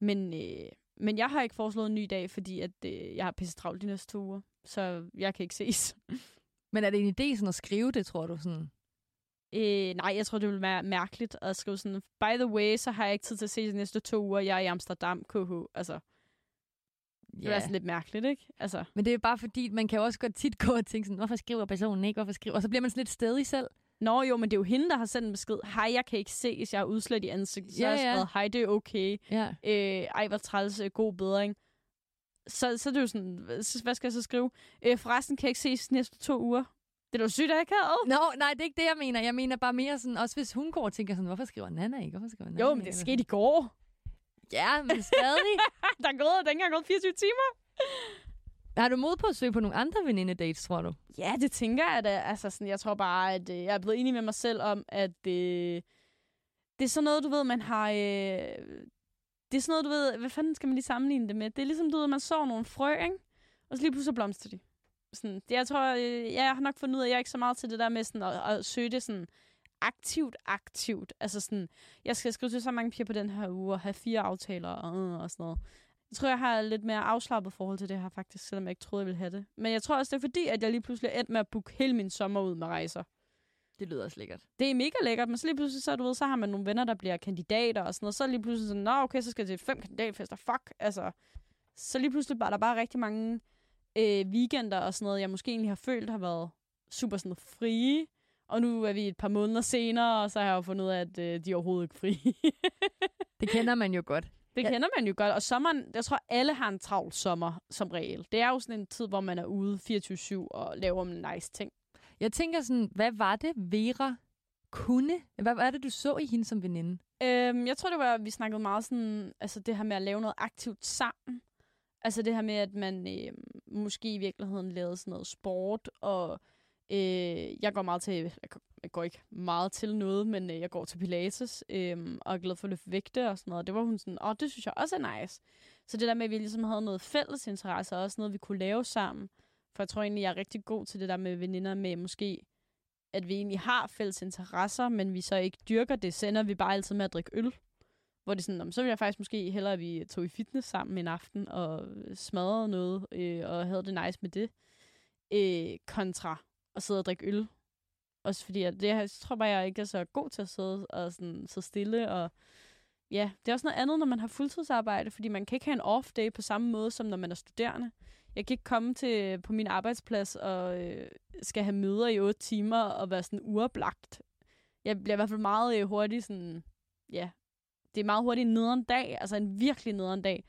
Men, øh, men jeg har ikke foreslået en ny dag, fordi at, øh, jeg har pisse travlt de næste to uger. Så jeg kan ikke ses. Men er det en idé sådan at skrive det, tror du? Sådan? Øh, nej, jeg tror, det ville være mærkeligt at skrive sådan, by the way, så har jeg ikke tid til at se de næste to uger. Jeg er i Amsterdam, KH. Altså, det yeah. er sådan lidt mærkeligt, ikke? Altså, Men det er bare fordi, man kan jo også godt tit gå og tænke sådan, hvorfor skriver personen ikke? Hvorfor skriver? Og så bliver man sådan lidt stedig selv. Nå jo, men det er jo hende, der har sendt en besked. Hej, jeg kan ikke se, hvis jeg har udslæt i ansigtet. Så Ja, har jeg ja. skrevet, hej, det er okay. Ja. Øh, ej, hvor træls, øh, god bedring. Så, så er det jo sådan, hvad skal jeg så skrive? Øh, forresten kan jeg ikke ses de næste to uger. Det er da sygt akavet. Nå, nej, det er ikke det, jeg mener. Jeg mener bare mere sådan, også hvis hun går og tænker sådan, hvorfor skriver Nana ikke? Hvorfor skriver Nana Jo, men det skete i går. Ja, men stadig. der er gået, der er ikke engang gået 24 timer har du mod på at søge på nogle andre venindedates, tror du? Ja, det tænker jeg da. Altså, sådan, jeg tror bare, at øh, jeg er blevet enig med mig selv om, at, øh, det er sådan noget, du ved, man har... Øh, det er sådan noget, du ved... Hvad fanden skal man lige sammenligne det med? Det er ligesom, du ved, man sår nogle frø, ikke? Og så lige pludselig blomster de. Sådan, det, jeg tror, øh, jeg har nok fundet ud af, at jeg er ikke så meget til det der med sådan at, at søge det sådan aktivt, aktivt. Altså sådan, jeg skal skrive til så mange piger på den her uge og have fire aftaler og, øh, og sådan noget. Jeg tror, jeg har lidt mere afslappet forhold til det her faktisk, selvom jeg ikke troede, jeg ville have det. Men jeg tror også, det er fordi, at jeg lige pludselig er endt med at booke hele min sommer ud med rejser. Det lyder også lækkert. Det er mega lækkert, men så lige pludselig, så, du ved, så har man nogle venner, der bliver kandidater og sådan noget. Så lige pludselig sådan, nå okay, så skal jeg til fem kandidatfester. Fuck, altså. Så lige pludselig bare, der er bare rigtig mange øh, weekender og sådan noget, jeg måske egentlig har følt har været super sådan frie. Og nu er vi et par måneder senere, og så har jeg jo fundet ud af, at øh, de er overhovedet ikke frie. det kender man jo godt. Det ja. kender man jo godt. Og sommeren, jeg tror, alle har en travl sommer som regel. Det er jo sådan en tid, hvor man er ude 24-7 og laver en nice ting. Jeg tænker sådan, hvad var det, Vera kunne? Hvad var det, du så i hende som veninde? Øhm, jeg tror, det var, vi snakkede meget sådan, altså det her med at lave noget aktivt sammen. Altså det her med, at man øh, måske i virkeligheden lavede sådan noget sport, og øh, jeg går meget til, jeg, går ikke meget til noget, men øh, jeg går til Pilates, øh, og er glad for at løfte vægte og sådan noget. Det var hun sådan, åh, det synes jeg også er nice. Så det der med, at vi ligesom havde noget fælles interesse, og også noget, vi kunne lave sammen. For jeg tror egentlig, jeg er rigtig god til det der med veninder med måske, at vi egentlig har fælles interesser, men vi så ikke dyrker det, sender vi bare altid med at drikke øl. Hvor det er sådan, så ville jeg faktisk måske hellere, at vi tog i fitness sammen en aften og smadrede noget, øh, og havde det nice med det, øh, kontra at sidde og drikke øl. Også fordi, at det, jeg tror bare, jeg ikke er så god til at sidde og sådan, så stille. Og ja, det er også noget andet, når man har fuldtidsarbejde, fordi man kan ikke have en off day på samme måde, som når man er studerende. Jeg kan ikke komme til på min arbejdsplads og øh, skal have møder i otte timer og være sådan uoplagt. Jeg bliver i hvert fald meget øh, hurtigt sådan, ja, det er meget hurtigt en nederen dag, altså en virkelig nederen dag,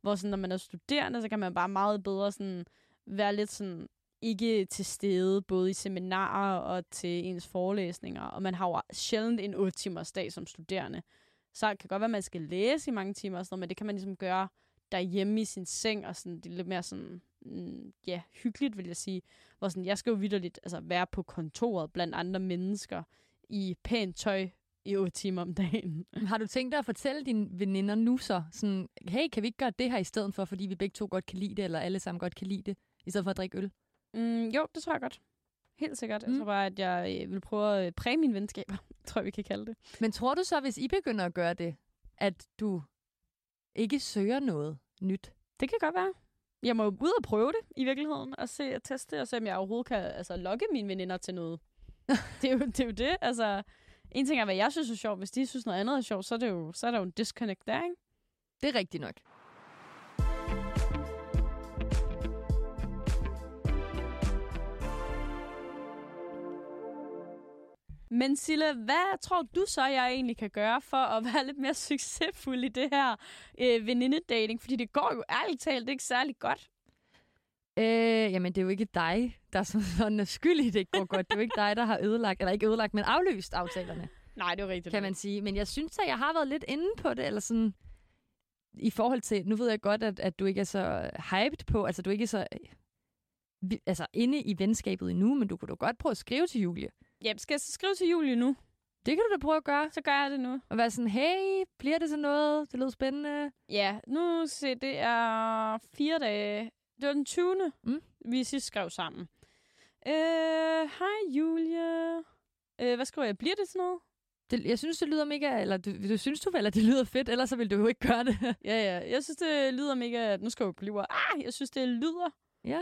hvor sådan, når man er studerende, så kan man bare meget bedre sådan, være lidt sådan, ikke til stede, både i seminarer og til ens forelæsninger, og man har jo sjældent en 8 timers dag som studerende. Så det kan godt være, at man skal læse i mange timer, og sådan noget, men det kan man ligesom gøre derhjemme i sin seng, og sådan, det er lidt mere sådan, mm, ja, hyggeligt, vil jeg sige. Hvor sådan, jeg skal jo vidderligt altså, være på kontoret blandt andre mennesker i pænt tøj i 8 timer om dagen. Har du tænkt dig at fortælle dine veninder nu så, sådan, hey, kan vi ikke gøre det her i stedet for, fordi vi begge to godt kan lide det, eller alle sammen godt kan lide det, i stedet for at drikke øl? Mm, jo, det tror jeg godt. Helt sikkert. Mm. Jeg tror bare, at jeg øh, vil prøve at præge mine venskaber, tror jeg, vi kan kalde det. Men tror du så, hvis I begynder at gøre det, at du ikke søger noget nyt? Det kan godt være. Jeg må jo ud og prøve det i virkeligheden, og se og teste, og se om jeg overhovedet kan altså, lokke mine veninder til noget. det, er jo, det er jo det. Altså, en ting er, hvad jeg synes er sjovt. Hvis de synes noget andet er sjovt, så er, det jo, så er der jo en disconnect der, ikke? Det er rigtigt nok. Men Sille, hvad tror du så, jeg egentlig kan gøre for at være lidt mere succesfuld i det her øh, venindedating? Fordi det går jo ærligt talt ikke særlig godt. Øh, jamen, det er jo ikke dig, der som sådan er skyld i, det ikke går godt. Det er jo ikke dig, der har ødelagt, eller ikke ødelagt, men afløst aftalerne. Nej, det er jo rigtigt. Kan man sige. Men jeg synes at jeg har været lidt inde på det, eller sådan i forhold til, nu ved jeg godt, at, at du ikke er så hyped på, altså du ikke er så altså inde i venskabet endnu, men du kunne da godt prøve at skrive til Julie. Ja, skal jeg så skrive til Julie nu? Det kan du da prøve at gøre. Så gør jeg det nu. Og være sådan, hey, bliver det så noget? Det lyder spændende. Ja, nu se, det er fire dage. Det var den 20. Mm. Vi sidst skrev sammen. Øh, hej Julie. Øh, hvad skriver jeg? Bliver det sådan noget? Det, jeg synes, det lyder mega... Eller du, du synes du vel, at det lyder fedt, ellers så vil du jo ikke gøre det. ja, ja. Jeg synes, det lyder mega... Nu skal jeg jo blive... Ah, jeg synes, det lyder... Ja.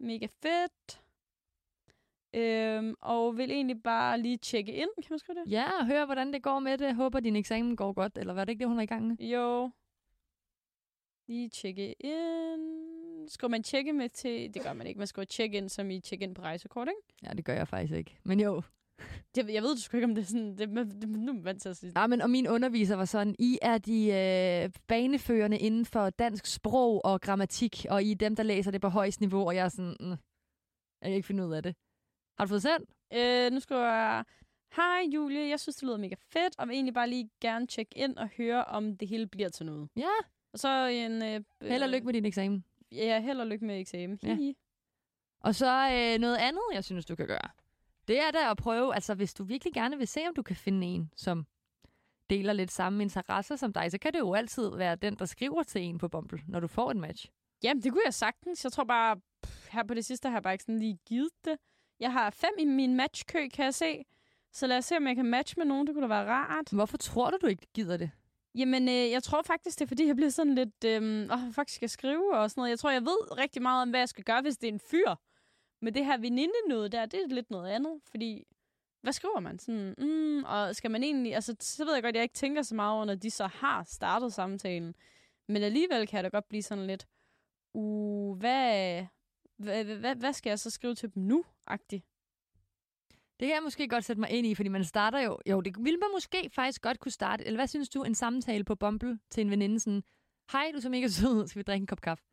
Mega fedt. Øhm, og vil egentlig bare lige tjekke ind, kan man skrive det? Ja, og høre, hvordan det går med det. Håber, din eksamen går godt, eller var det ikke det, hun er i gang med? Jo. Lige tjekke ind. Skal man tjekke med til... Det gør man ikke. Man skal tjekke ind, som i tjekke ind på rejsekort, ikke? Ja, det gør jeg faktisk ikke. Men jo. Det, jeg ved du sgu ikke, om det er sådan... Det, det, nu er man til at sige. Nej, men og min underviser var sådan, I er de øh, baneførende inden for dansk sprog og grammatik, og I er dem, der læser det på højst niveau, og jeg er sådan... Mm, jeg kan ikke finde ud af det. Har du fået sendt? Øh, nu skal jeg... Hej Julie, jeg synes, det lyder mega fedt, og vil egentlig bare lige gerne tjekke ind og høre, om det hele bliver til noget. Ja. Og så en... Øh, held og lykke med din eksamen. Ja, held og lykke med eksamen. Ja. Og så øh, noget andet, jeg synes, du kan gøre. Det er da at prøve, altså hvis du virkelig gerne vil se, om du kan finde en, som deler lidt samme interesser som dig, så kan det jo altid være den, der skriver til en på Bumble, når du får en match. Jamen, det kunne jeg sagtens. Jeg tror bare, pff, her på det sidste har jeg bare ikke sådan lige givet det. Jeg har fem i min matchkø, kan jeg se. Så lad os se, om jeg kan matche med nogen. Det kunne da være rart. Hvorfor tror du, du ikke gider det? Jamen, øh, jeg tror faktisk, det er, fordi jeg bliver sådan lidt... Øh, åh, fuck, skal jeg skrive og sådan noget. Jeg tror, jeg ved rigtig meget om, hvad jeg skal gøre, hvis det er en fyr. Men det her veninde noget der, det er lidt noget andet. Fordi, hvad skriver man? Sådan, mm, og skal man egentlig... Altså, så ved jeg godt, at jeg ikke tænker så meget over, når de så har startet samtalen. Men alligevel kan det godt blive sådan lidt... Uh, hvad, hvad, skal jeg så skrive til dem nu? -agtigt. Det kan jeg måske godt sætte mig ind i, fordi man starter jo... Jo, det ville man måske faktisk godt kunne starte. Eller hvad synes du, en samtale på Bumble til en veninde sådan... Hej, du er så mega sød. Skal vi drikke en kop kaffe?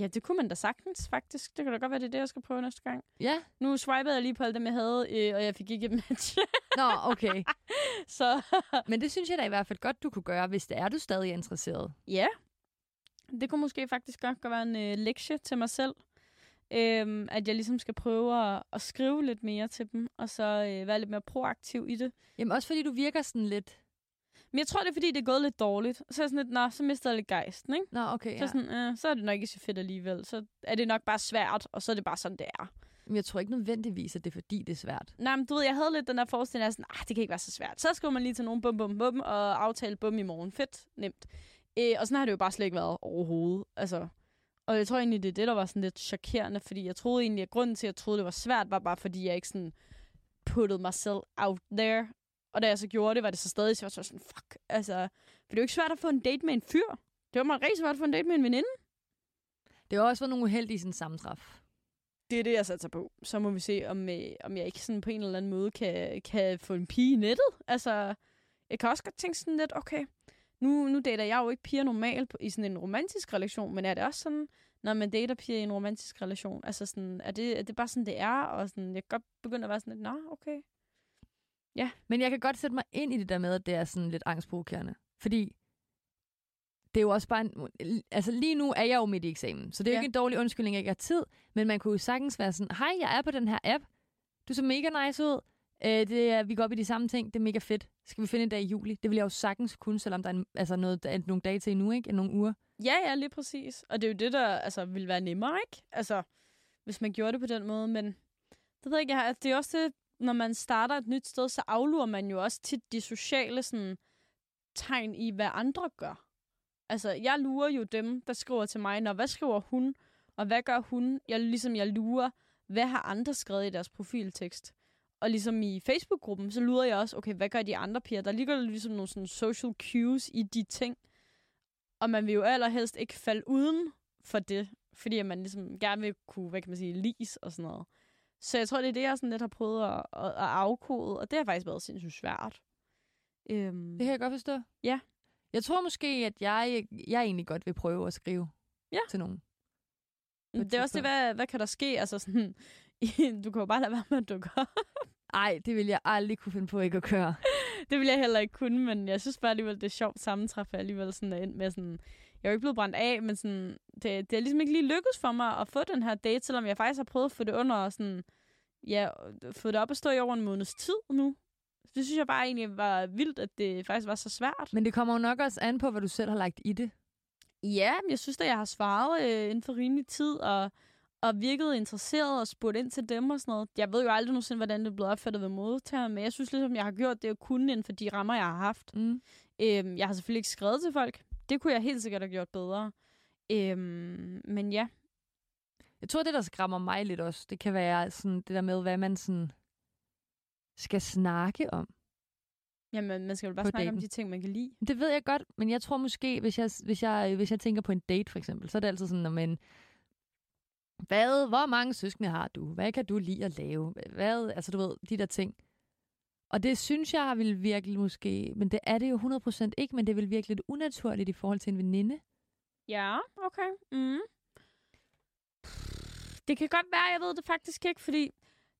Ja, det kunne man da sagtens, faktisk. Det kan da godt være, det er det, jeg skal prøve næste gang. Ja. Nu swipede jeg lige på alt dem, jeg havde, øh, og jeg fik ikke et match. Nå, okay. så Men det synes jeg da i hvert fald godt, du kunne gøre, hvis det er, du stadig er interesseret. ja, det kunne måske faktisk godt være en øh, lektie til mig selv. Øhm, at jeg ligesom skal prøve at, at skrive lidt mere til dem, og så øh, være lidt mere proaktiv i det. Jamen også fordi du virker sådan lidt... Men jeg tror, det er, fordi det er gået lidt dårligt. Så er jeg sådan lidt, nå, så mister jeg lidt gejsten, ikke? Nå, okay, Ja. Så, sådan, øh, så er det nok ikke så fedt alligevel. Så er det nok bare svært, og så er det bare sådan, det er. Men jeg tror ikke nødvendigvis, at det er fordi, det er svært. Nej, men du ved, jeg havde lidt den der forestilling af sådan, ah, det kan ikke være så svært. Så skriver man lige til nogen, bum, bum, bum, og aftale bum i morgen. Fedt, nemt. Øh, og sådan har det jo bare slet ikke været overhovedet. Altså, og jeg tror egentlig, det er det, der var sådan lidt chokerende, fordi jeg troede egentlig, at grunden til, at jeg troede, det var svært, var bare fordi, jeg ikke sådan puttede mig selv out there. Og da jeg så gjorde det, var det så stadig så var jeg sådan, fuck, altså, for det er jo ikke svært at få en date med en fyr. Det var mig rigtig svært at få en date med en veninde. Det har også været nogle uheldige sådan, sammentræf. Det er det, jeg satser på. Så må vi se, om, øh, om jeg ikke sådan på en eller anden måde kan, kan få en pige i nettet. Altså, jeg kan også godt tænke sådan lidt, okay, nu, nu dater jeg jo ikke piger normalt på- i sådan en romantisk relation, men er det også sådan, når man dater piger i en romantisk relation? Altså sådan, er det, er det bare sådan, det er? Og sådan, jeg kan godt begynde at være sådan lidt, nå, okay. Men jeg kan godt sætte mig ind i det der med, at det er sådan lidt angstprovokerende. Fordi det er jo også bare en, altså lige nu er jeg jo midt i eksamen, så det er jo Ja. ikke en dårlig undskyldning, at jeg ikke har tid, men man kunne jo sagtens være sådan, hej, jeg er på den her app, du ser mega nice ud, øh, det er, vi går op i de samme ting, det er mega fedt. Skal vi finde en dag i juli? Det vil jeg jo sagtens kunne, selvom der er en, altså noget, der er nogle dage til endnu, ikke? Nogle uger. Ja, ja, lige præcis. Og det er jo det, der altså, ville være nemmere, ikke? Altså, hvis man gjorde det på den måde, men det ved jeg ikke, jeg altså, det er også det, når man starter et nyt sted, så aflurer man jo også tit de sociale sådan, tegn i, hvad andre gør. Altså, jeg lurer jo dem, der skriver til mig, når hvad skriver hun, og hvad gør hun? Jeg, ligesom jeg lurer, hvad har andre skrevet i deres profiltekst? Og ligesom i Facebook-gruppen, så lurer jeg også, okay, hvad gør de andre piger? Der ligger ligesom nogle sådan social cues i de ting. Og man vil jo allerhelst ikke falde uden for det, fordi man ligesom gerne vil kunne, hvad kan man sige, lis og sådan noget. Så jeg tror, det er det, jeg sådan lidt har prøvet at, at, at afkode, og det har faktisk været sindssygt svært. Øhm, Det kan jeg godt forstå. Ja. Jeg tror måske, at jeg, jeg egentlig godt vil prøve at skrive Ja. til nogen. det er også det, hvad, hvad kan der ske? Altså sådan, du kan jo bare lade være med at dukke op. Ej, det vil jeg aldrig kunne finde på ikke at køre. det vil jeg heller ikke kunne, men jeg synes bare alligevel, det er sjovt sammentræf, at jeg alligevel sådan er endt med sådan... Jeg er jo ikke blevet brændt af, men sådan, det, det er ligesom ikke lige lykkedes for mig at få den her date, selvom jeg faktisk har prøvet at få det under og sådan, ja, få det op at stå i over en måneds tid nu. Det synes jeg bare egentlig var vildt, at det faktisk var så svært. Men det kommer jo nok også an på, hvad du selv har lagt i det. Ja, men jeg synes at jeg har svaret øh, inden for rimelig tid, og, og virket interesseret og spurgt ind til dem og sådan noget. Jeg ved jo aldrig nogensinde, hvordan det blevet opfattet ved modtageren, men jeg synes ligesom, jeg har gjort det, jeg kunne inden for de rammer, jeg har haft. Mm. Øhm, jeg har selvfølgelig ikke skrevet til folk. Det kunne jeg helt sikkert have gjort bedre. Øhm, men ja, Jeg tror, det, der skræmmer mig lidt også, det kan være sådan det der med, hvad man sådan skal snakke om. jamen, man skal jo bare snakke om daten. de ting, man kan lide. Det ved jeg godt, men jeg tror måske, hvis jeg, hvis jeg, hvis jeg tænker på en date for eksempel, så er det altid sådan, men hvad, hvor mange søskende har du? Hvad kan du lide at lave? Hvad, altså du ved, de der ting. Og det synes jeg vil virkelig måske, men det er det jo 100% ikke, men det vil virkelig lidt unaturligt i forhold til en veninde. Ja, okay. Mm. Det kan godt være, jeg ved det faktisk ikke, fordi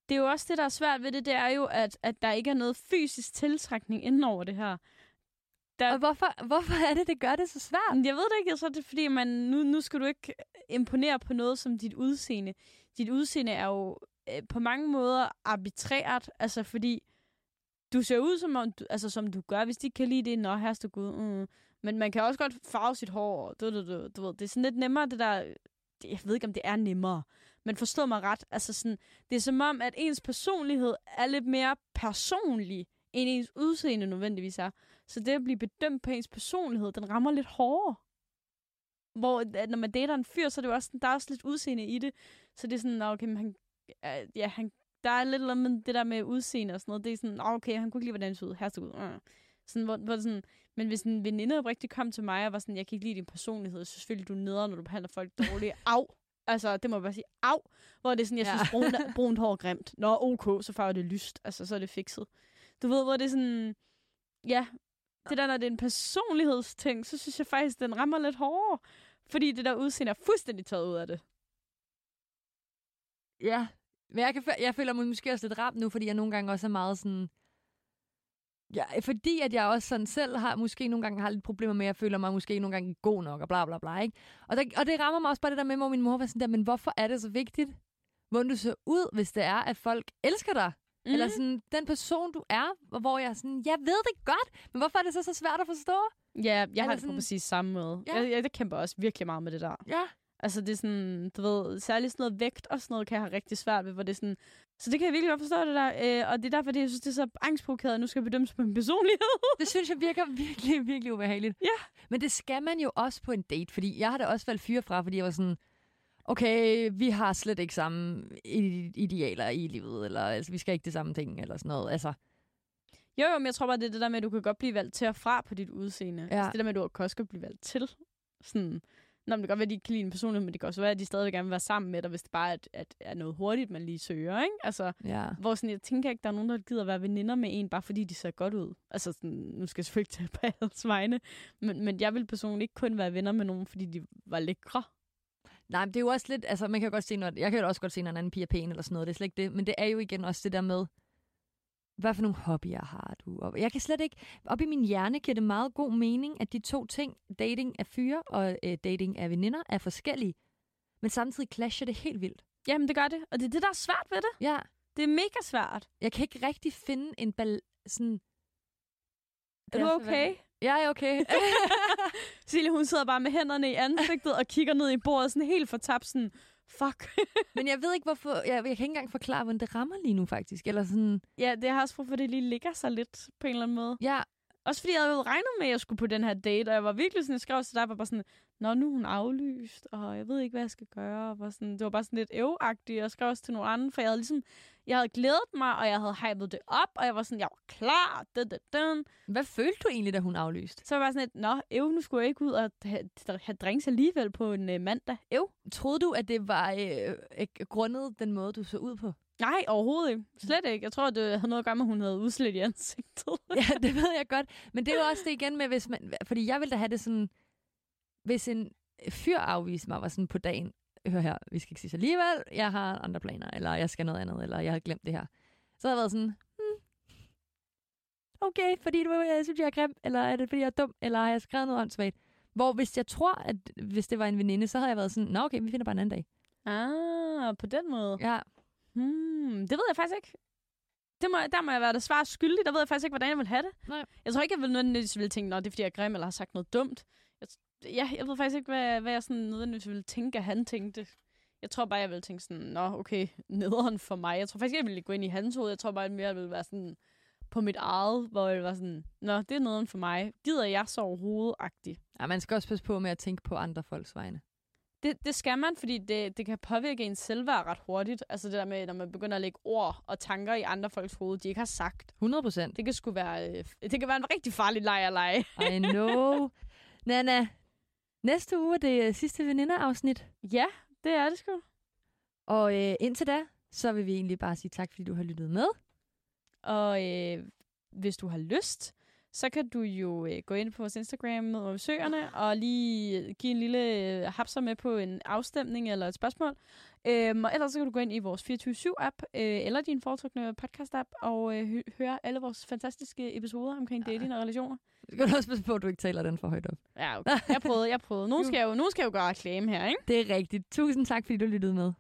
det er jo også det, der er svært ved det, det er jo, at, at der ikke er noget fysisk tiltrækning inden over det her. Der- Og hvorfor, hvorfor er det, det gør det så svært? Jeg ved det ikke, jeg tror, det er fordi, man, nu, nu skal du ikke imponere på noget som dit udseende. Dit udseende er jo øh, på mange måder arbitrært, altså fordi du ser ud, som, om, du, altså, som du gør. Hvis de kan lide det, nå, herreste Gud. Mm. Men man kan også godt farve sit hår. Du, du, du, du ved, det er sådan lidt nemmere, det der... det- Jeg ved ikke, om det er nemmere. Men forstå mig ret. Altså sådan, det er som om, at ens personlighed er lidt mere personlig, end ens udseende nødvendigvis er. Så det at blive bedømt på ens personlighed, den rammer lidt hårdere. Hvor at når man dater en fyr, så er det jo også, der er også lidt udseende i det. Så det er sådan, okay, men han, øh, ja, han, der er lidt om det der med udseende og sådan noget. Det er sådan, okay, han kunne ikke lide, hvordan han så ud. Her ud. Uh. Sådan, hvor, hvor sådan, men hvis en veninde oprigtigt kom til mig og var sådan, jeg kan ikke lide din personlighed, synes selvfølgelig, du er nederen, når du behandler folk dårligt. Au! Altså, det må jeg bare sige. Au! Hvor det er sådan, jeg Ja. synes, brun, brunt hår er grimt. Nå, ok, så farver det lyst. Altså, så er det fikset. Du ved, hvor det er sådan... Ja, det der, når det er en personlighedsting, så synes jeg faktisk, den rammer lidt hårdere. Fordi det der udseende er fuldstændig taget ud af det. Ja, men jeg, kan, jeg føler mig måske også lidt ramt nu, fordi jeg nogle gange også er meget sådan... Ja, fordi at jeg også sådan selv har, måske nogle gange har lidt problemer med, at jeg føler mig måske nogle gange god nok, og bla bla bla, ikke? Og, der, og det rammer mig også bare det der med, hvor min mor var sådan der, men hvorfor er det så vigtigt, hvordan du ser ud, hvis det er, at folk elsker dig? Mm. Eller sådan, den person, du er, hvor jeg er sådan, jeg ved det godt, men hvorfor er det så så svært at forstå? Ja, jeg Eller har det på præcis samme måde. Ja. Jeg, jeg, jeg kæmper også virkelig meget med det der. Ja. Altså, det er sådan, du ved, særligt sådan noget vægt og sådan noget, kan jeg have rigtig svært ved, hvor det er sådan... Så det kan jeg virkelig godt forstå, det der. Øh, og det er derfor, det, jeg synes, det er så angstprovokeret, at nu skal jeg bedømmes på min personlighed. Det synes jeg virker virkelig, virkelig ubehageligt. Ja. Men det skal man jo også på en date, fordi jeg har da også valgt fyre fra, fordi jeg var sådan, okay, vi har slet ikke samme idealer i livet, eller altså, vi skal ikke det samme ting, eller sådan noget. Altså, Jo, jo, men jeg tror bare, det er det der med, at du kan godt blive valgt til og fra på dit udseende. Ja. Altså, det der med, at du kan også godt blive valgt til. Sådan, Nå, men det kan godt være, at de ikke kan lide en personlighed, men det kan også være, at de stadig gerne vil være sammen med dig, hvis det bare er, at, er noget hurtigt, man lige søger, ikke? Altså, ja. hvor sådan, jeg tænker ikke, der er nogen, der gider være veninder med en, bare fordi de ser godt ud. Altså, sådan, nu skal jeg selvfølgelig ikke tale på alles vegne, men, men jeg vil personligt ikke kun være venner med nogen, fordi de var lækre. Nej, men det er jo også lidt, altså man kan godt se, når, jeg kan jo også godt se, når en anden pige er pæn eller sådan noget, det er slet ikke det, men det er jo igen også det der med, hvad for nogle hobbyer har du? Og jeg kan slet ikke, op i min hjerne giver det meget god mening, at de to ting, dating af fyre og øh, dating af veninder, er forskellige, men samtidig clasher det helt vildt. Jamen, det gør det. Og det er det, der er svært ved det. Ja, Det er mega svært. jeg kan ikke rigtig finde en bal... Sådan... Er du okay? Er okay. Silje, hun sidder bare med hænderne i ansigtet og kigger ned i bordet, sådan helt fortabt, sådan, fuck. Men jeg ved ikke, hvorfor... Jeg, jeg kan ikke engang forklare, hvordan det rammer lige nu, faktisk. Eller sådan... ja, det har også brug for, at det lige ligger sig lidt på en eller anden måde. Ja, Også fordi jeg havde regnet med, at jeg skulle på den her date, og jeg var virkelig sådan, jeg skrev til dig, var bare sådan, Nå, nu er hun aflyst, og jeg ved ikke, hvad jeg skal gøre. Og var sådan, det var bare sådan lidt øvagtigt. Jeg skrev også til nogle andre, for jeg havde ligesom, jeg havde glædet mig, og jeg havde hypet det op, og jeg var sådan, jeg var klar. Da, da, da. hvad følte du egentlig, da hun aflyste? Så var jeg bare sådan lidt, nå, øv, nu skulle jeg ikke ud og have, have drinks alligevel på en øh, mandag. Øv. Troede du, at det var øh, øh, grundet den måde, du så ud på? Nej, overhovedet ikke. Slet ikke. Jeg tror, det havde noget at gøre med, at hun havde udslæt i ansigtet. ja, det ved jeg godt. Men det er jo også det igen med, hvis man... Fordi jeg ville da have det sådan... Hvis en fyr afviste mig, var sådan på dagen, hør her, vi skal ikke sige alligevel, jeg har andre planer, eller jeg skal noget andet, eller jeg har glemt det her. Så havde jeg været sådan, hmm, okay, fordi du jeg synes, jeg er grim, eller er det, fordi jeg er dum, eller har jeg skrevet noget åndssvagt? Hvor hvis jeg tror, at hvis det var en veninde, så havde jeg været sådan, nå okay, vi finder bare en anden dag. Ah, på den måde. Ja, Hmm, det ved jeg faktisk ikke. Det må, der må jeg være det svar skyldig. Der ved jeg faktisk ikke, hvordan jeg vil have det. Nej. Jeg tror ikke, jeg vil nødvendigvis ville tænke, at det er, fordi jeg er grim, eller har sagt noget dumt. Jeg, ja, jeg ved faktisk ikke, hvad, hvad jeg sådan nødvendigvis ville tænke, at han tænkte. Jeg tror bare, jeg ville tænke sådan, nå, okay, nederen for mig. Jeg tror faktisk ikke, jeg ville gå ind i hans hoved. Jeg tror bare, at mere ville være sådan på mit eget, hvor jeg var sådan, nå, det er nederen for mig. Gider jeg så overhovedet-agtigt? ja man skal også passe på med at tænke på andre folks vegne. Det, det skal man, fordi det, det kan påvirke ens selvværd ret hurtigt. Altså det der med, når man begynder at lægge ord og tanker i andre folks hoved, de ikke har sagt. 100 procent. Det kan sgu være, øh, det kan være en rigtig farlig leg at lege. I know. Nana, næste uge er det sidste veninderafsnit. Ja, det er det sgu. Og øh, indtil da, så vil vi egentlig bare sige tak, fordi du har lyttet med. Og øh, hvis du har lyst, så kan du jo øh, gå ind på vores Instagram med besøgerne og lige øh, give en lille øh, hapser med på en afstemning eller et spørgsmål. Øhm, og ellers så kan du gå ind i vores 24-7-app øh, eller din foretrukne podcast-app og øh, hø- høre alle vores fantastiske episoder omkring dating og relationer. Du kan også passe på, at du ikke taler den for højt op. Ja, okay. Jeg prøvede, jeg prøvede. Nu skal jeg jo, nu skal jeg jo gøre reklame her, ikke? Det er rigtigt. Tusind tak, fordi du lyttede med.